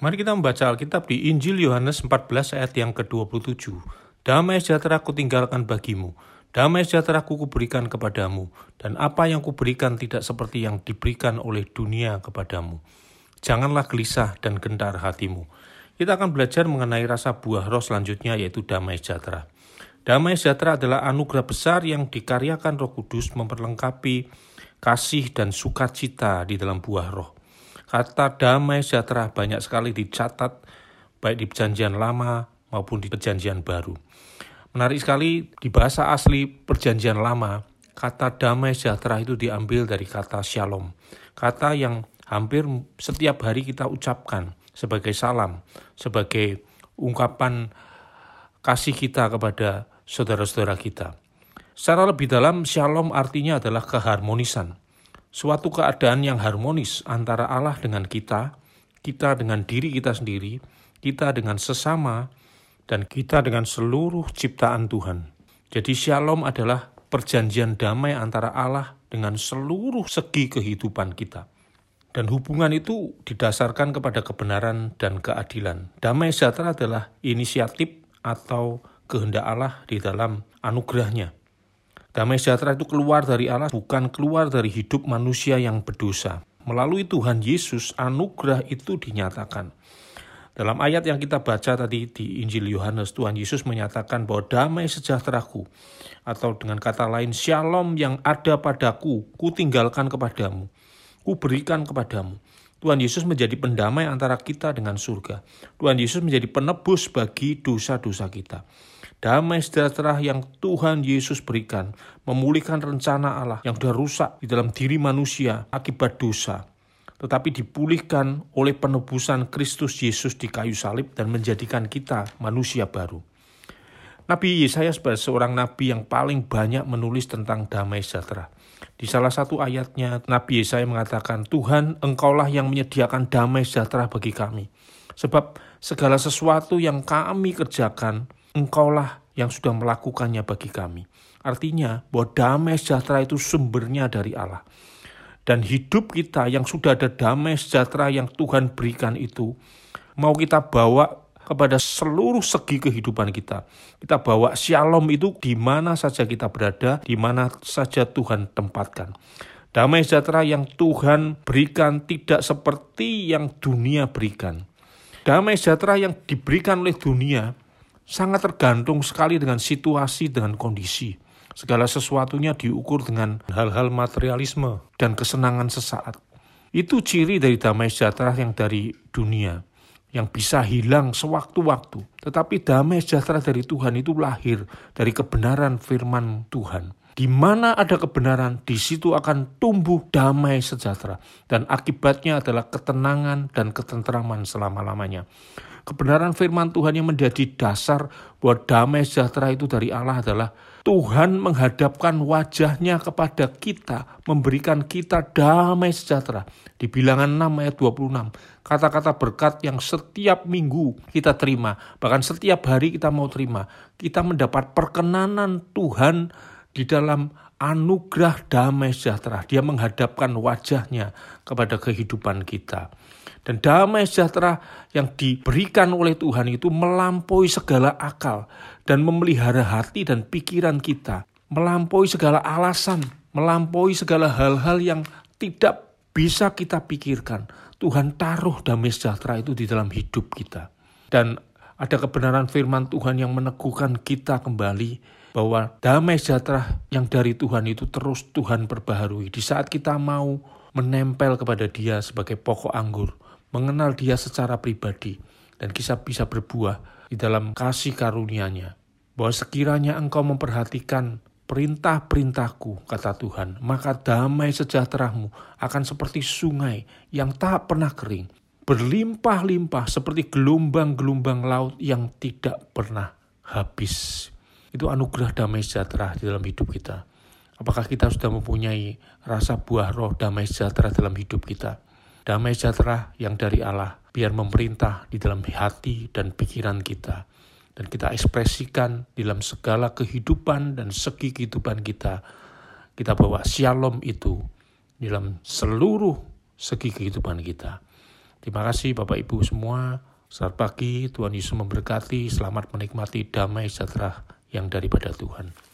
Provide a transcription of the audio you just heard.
Mari kita membaca Alkitab di Injil Yohanes 14 ayat yang ke-27. Damai sejahtera kutinggalkan bagimu, damai sejahtera ku kuberikan kepadamu, dan apa yang kuberikan tidak seperti yang diberikan oleh dunia kepadamu. Janganlah gelisah dan gentar hatimu. Kita akan belajar mengenai rasa buah roh selanjutnya yaitu damai sejahtera. Damai sejahtera adalah anugerah besar yang dikaryakan Roh Kudus memperlengkapi kasih dan sukacita di dalam buah roh. Kata damai sejahtera banyak sekali dicatat baik di perjanjian lama maupun di perjanjian baru. Menarik sekali di bahasa asli perjanjian lama, kata damai sejahtera itu diambil dari kata shalom. Kata yang hampir setiap hari kita ucapkan sebagai salam, sebagai ungkapan kasih kita kepada saudara-saudara kita. Secara lebih dalam, shalom artinya adalah keharmonisan suatu keadaan yang harmonis antara Allah dengan kita, kita dengan diri kita sendiri, kita dengan sesama, dan kita dengan seluruh ciptaan Tuhan. Jadi shalom adalah perjanjian damai antara Allah dengan seluruh segi kehidupan kita. Dan hubungan itu didasarkan kepada kebenaran dan keadilan. Damai sejahtera adalah inisiatif atau kehendak Allah di dalam anugerahnya. Damai sejahtera itu keluar dari Allah, bukan keluar dari hidup manusia yang berdosa. Melalui Tuhan Yesus, anugerah itu dinyatakan. Dalam ayat yang kita baca tadi di Injil Yohanes, Tuhan Yesus menyatakan bahwa damai sejahteraku, atau dengan kata lain, shalom yang ada padaku, ku tinggalkan kepadamu, ku berikan kepadamu. Tuhan Yesus menjadi pendamai antara kita dengan surga. Tuhan Yesus menjadi penebus bagi dosa-dosa kita damai sejahtera yang Tuhan Yesus berikan, memulihkan rencana Allah yang sudah rusak di dalam diri manusia akibat dosa, tetapi dipulihkan oleh penebusan Kristus Yesus di kayu salib dan menjadikan kita manusia baru. Nabi Yesaya sebagai seorang nabi yang paling banyak menulis tentang damai sejahtera. Di salah satu ayatnya, Nabi Yesaya mengatakan, Tuhan, engkaulah yang menyediakan damai sejahtera bagi kami. Sebab segala sesuatu yang kami kerjakan, engkaulah yang sudah melakukannya bagi kami. Artinya bahwa damai sejahtera itu sumbernya dari Allah. Dan hidup kita yang sudah ada damai sejahtera yang Tuhan berikan itu, mau kita bawa kepada seluruh segi kehidupan kita. Kita bawa shalom itu di mana saja kita berada, di mana saja Tuhan tempatkan. Damai sejahtera yang Tuhan berikan tidak seperti yang dunia berikan. Damai sejahtera yang diberikan oleh dunia sangat tergantung sekali dengan situasi, dengan kondisi. Segala sesuatunya diukur dengan hal-hal materialisme dan kesenangan sesaat. Itu ciri dari damai sejahtera yang dari dunia, yang bisa hilang sewaktu-waktu. Tetapi damai sejahtera dari Tuhan itu lahir dari kebenaran firman Tuhan. Di mana ada kebenaran, di situ akan tumbuh damai sejahtera. Dan akibatnya adalah ketenangan dan ketentraman selama-lamanya kebenaran firman Tuhan yang menjadi dasar bahwa damai sejahtera itu dari Allah adalah Tuhan menghadapkan wajahnya kepada kita, memberikan kita damai sejahtera. Di bilangan 6 ayat 26, kata-kata berkat yang setiap minggu kita terima, bahkan setiap hari kita mau terima, kita mendapat perkenanan Tuhan di dalam anugerah damai sejahtera. Dia menghadapkan wajahnya kepada kehidupan kita. Dan damai sejahtera yang diberikan oleh Tuhan itu melampaui segala akal dan memelihara hati dan pikiran kita, melampaui segala alasan, melampaui segala hal-hal yang tidak bisa kita pikirkan. Tuhan taruh damai sejahtera itu di dalam hidup kita. Dan ada kebenaran firman Tuhan yang meneguhkan kita kembali bahwa damai sejahtera yang dari Tuhan itu terus Tuhan perbaharui. Di saat kita mau menempel kepada dia sebagai pokok anggur, mengenal dia secara pribadi, dan kita bisa berbuah di dalam kasih karunia-Nya. Bahwa sekiranya engkau memperhatikan perintah-perintahku, kata Tuhan, maka damai sejahteramu akan seperti sungai yang tak pernah kering, berlimpah-limpah seperti gelombang-gelombang laut yang tidak pernah habis. Itu anugerah damai sejahtera di dalam hidup kita. Apakah kita sudah mempunyai rasa buah roh damai sejahtera dalam hidup kita? damai sejahtera yang dari Allah biar memerintah di dalam hati dan pikiran kita dan kita ekspresikan di dalam segala kehidupan dan segi kehidupan kita kita bawa shalom itu dalam seluruh segi kehidupan kita Terima kasih Bapak Ibu semua. Selamat pagi, Tuhan Yesus memberkati. Selamat menikmati damai sejahtera yang daripada Tuhan.